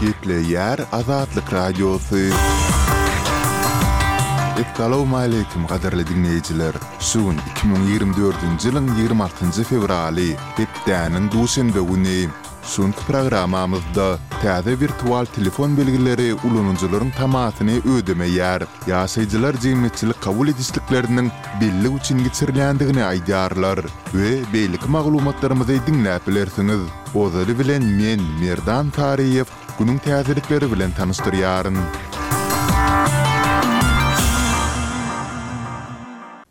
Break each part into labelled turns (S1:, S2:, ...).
S1: Gepleýär Azatlyk Radiosy. Essalawmaleýkim gadyrly diňleýjiler! Şu gün iki müň ýigrimi dördünji ýylyň ýigrimi altynjy fewraly, hepdäniň duşenbe güni. Şu günki programmamyzda täze wirtual telefon belgileri ulanyjylaryň tamasyny ödemeýär, ýaşaýjylar jemgyýetçilik kabul edişlikleriniň bellik üçin geçirilýändigini aýdýarlar we beýleki maglumatlarymyzy diňläp bilersiňiz. Ozaly bilen men, Merdan Taryýew, günüň täzelikleri bilen tanyşdyrýaryn.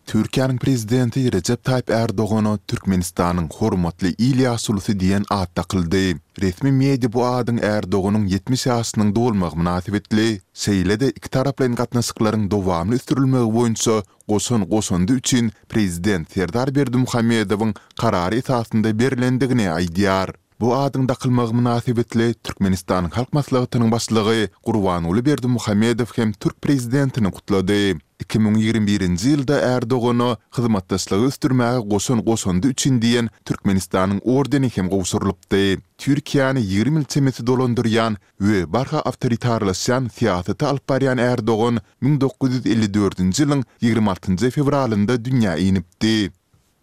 S1: Türkiýäniň Prezidenti Rejep Taýyp Ärdogana Türkmenistanyň Hormatly il ýaşulusy diýen at dakyldy. Resmi media bu adyň Ärdoganyň ýetmiş ýaşynyň dolmagy mynasybetli şeýle-de ikitaraplaýyn gatnaşyklaryň dowamly ösdürilmegi boýunça goşan goşandy üçin Prezident Serdar Berdimuhamedowyň Karary esasynda berlendigini aýdýar. Bu adyň dakylmagy mynasybetli Türkmenistanyň Halk Maslahatynyň Başlygy Gurbanguly Berdimuhamedow hem türk Prezidentini gutlady. Iki müň ýigrimi birinji ýylda Erdogana Hyzmatdaşlygy ösdürmäge goşan goşandy üçin diýen Türkmenistanyň ordeni hem gowşurylypdy. Türkiýäni ýigrimi ýyl çemesi dolandyrýan we barha awtoritarlaşýan syýasaty alyp barýan Erdogan müň dokuz ýüz elli dördünji ýylyň ýigrimi altynjy fewralynda dünýä inipdi.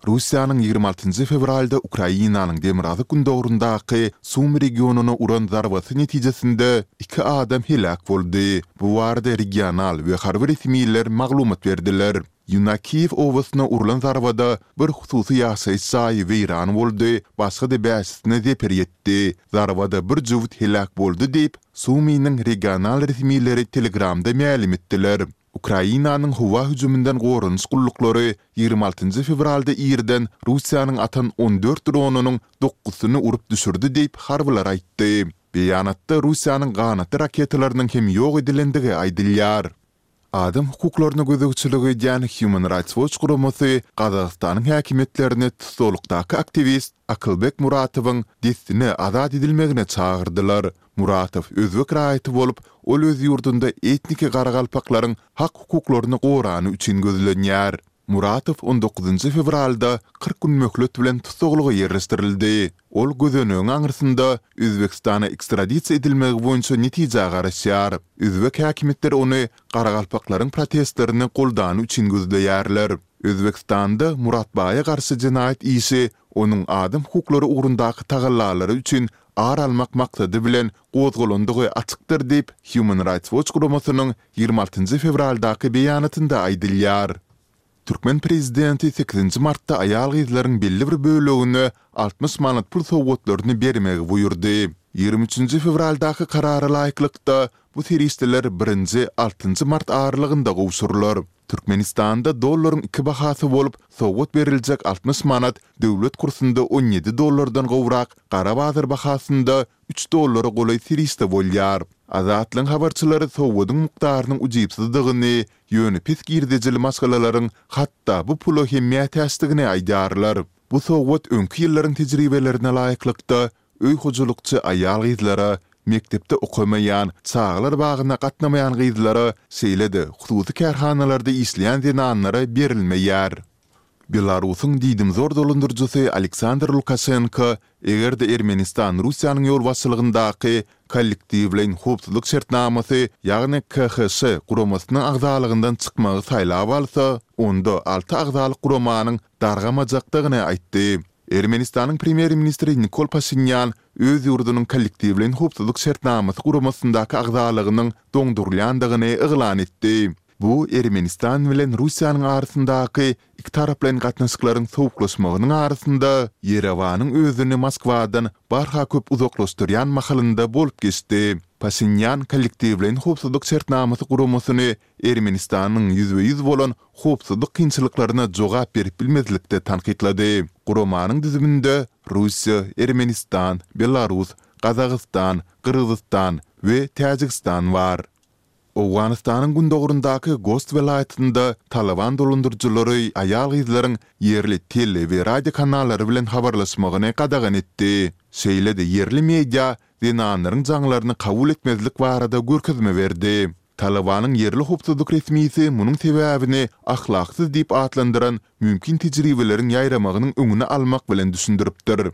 S1: Russiýanyň ýigrimi altynjy fewralda Ukrainanyň demirgazyk-gündogaryndaky Sumy regionyna uran zarbasy netijesinde iki adam heläk boldy. Bu barada regional we harby resmiler maglumat berdiler. Ýynakiýew obasyna urlan zarbada bir hususy ýaşaýyş jaýy weýran boldy, başga-da bäşisine zeper ýetdi. Zarbada bir jübüt heläk boldy diýip, Suminiň regional resmileri Telegramda mälim etdiler. Ukrainanyň howa hüjüminden goranyş gulluklary ýigrimi altynjy fewralda irden Russiýanyň atan on dört dronynyň dokuzysyny urup düşürdi diýip, harbylar aýtdy. Beýanatda Russiýanyň ganatly raketalarynyň hem ýok edilendigi aýdylýar. Adam hukuklaryna gözegçilik edýän Human Rights Watch guramasy Gazagystanyň häkimiýetlerini tussaglykdaky aktiwist Akylbek Muratowyň dessine azat edilmegine çagyrdylar. Muratow özbek raýaty bolup, ol öz ýurdunda etniki garagalpaklaryň hak-hukuklaryny gorany üçin gözlenýär. Muratow on dokuzynjy fewralda kyrk gün möhlet bilen tussaglyga ýerleşdirildi. Ol gözenegiň aňyrsynda Özbegistana ekstradisiýa edilmegi boýunça netijä garaşýar. Özbek häkimiýetleri ony garagalpaklaryň protestlerini goldany üçin gözleýärler. Özbegistanda Muratbaýa garşy jenaýat işi onuň adam hukuklary ugrundaky tagallalary üçin ar almak maksady bilen gozgalandygy açykdyr diýip, Human Rights Watch guramasynyň Ýigrimi altynjy fewraldaky beýanatynda aýdylýar. Türkmen prezidenti sekizinji martda aýal-gyzlaryň belli bir bölegine altmyş manat pul sowgatlaryny bermegi buýurdy. Ýigrimi üçünji fewraldaky karara laýyklykda, bu serişdeler birinji, altynjy mart aralygynda gowşurylar. Türkmenistanda dollaryň iki bahasy bolup, sowgat beriljek altmyş manat döwlet kursunda on ýedi dollardan gowrak, gara bazar bahasynda Üç dollara golaý serişde bolýar. Azatlygyň habarçylary sowgadyň mukdarynyň ujypsyzdygyny, ýöne pes girdejili maşgalalaryň hatda bu pula hem mätäçdigini aýdýarlar. Bu sowgat öňki ýyllaryň tejribelerine laýyklykda, öý hojalykçy aýal-gyzlara, mekdepde okamaýan, çagalar bagyna gatnamaýan gyzlara, şeýle-de hususy kärhanalarda işleýän zenanlara berilmeýär. Belarusyň diýdimzor dolandyryjysy Aleksandr Lukaşenko, eger-de Ermenistan Russiýanyň ýolbaşçylygyndaky Kollektiwleýin howpsuzlyk şertnamasy, ýagny KHŞ, guramasynyň agzalygyndan çykmagy saýlap alsa, onda alty agzalyk guramanyň dargamajakdygyny aýtdy. Ermenistanyň premýer-ministri Nikol Paşinýan öz ýurdunyň Kollektiwleýin howpsuzlyk şertnamasy guramasyndaky agzalygynyň doňdurylýandygyny yglan etdi. Bu Ermenistan bilen Russiýanyň arasyndaky ikitaraplaýyn gatnaşyklaryň sowuklaşmagynyň arasynda, Ýerewanyň özüni Moskwadan barha köp uzaklaşdyrýan mahalynda bolup geçdi. Paşinýan Kollektiwleýin howpsuzlyk şertnamasy guramasyny Ermenistanyň ýüzbe-ýüz bolan howpsuzlyk kynçylyklaryna jogap berip bilmezlikde tankytlady. Guramanyň düzüminde Russiýa, Ermenistan, Belarus, Gazagystan, Gyrgyzystan we Täjigistan bar. Owganystanyň gündogaryndaky Gost welaýatynda Talaban dolandyryjylary aýal-gyzlaryň ýerli tele we radio kanallary bilen habarlaşmagyny gadagan etdi. Şeýle-de ýerli media zenanlaryň jaňlaryny kabul etmezlik barada görkezme berdi. Talabanyň ýerli howpsuzlyk resmisi munuň sebäbini ahlaksyz diýip atlandyran mümkin tejribeleriň ýaýramagynyň öňüni almak bilen düşündiripdir.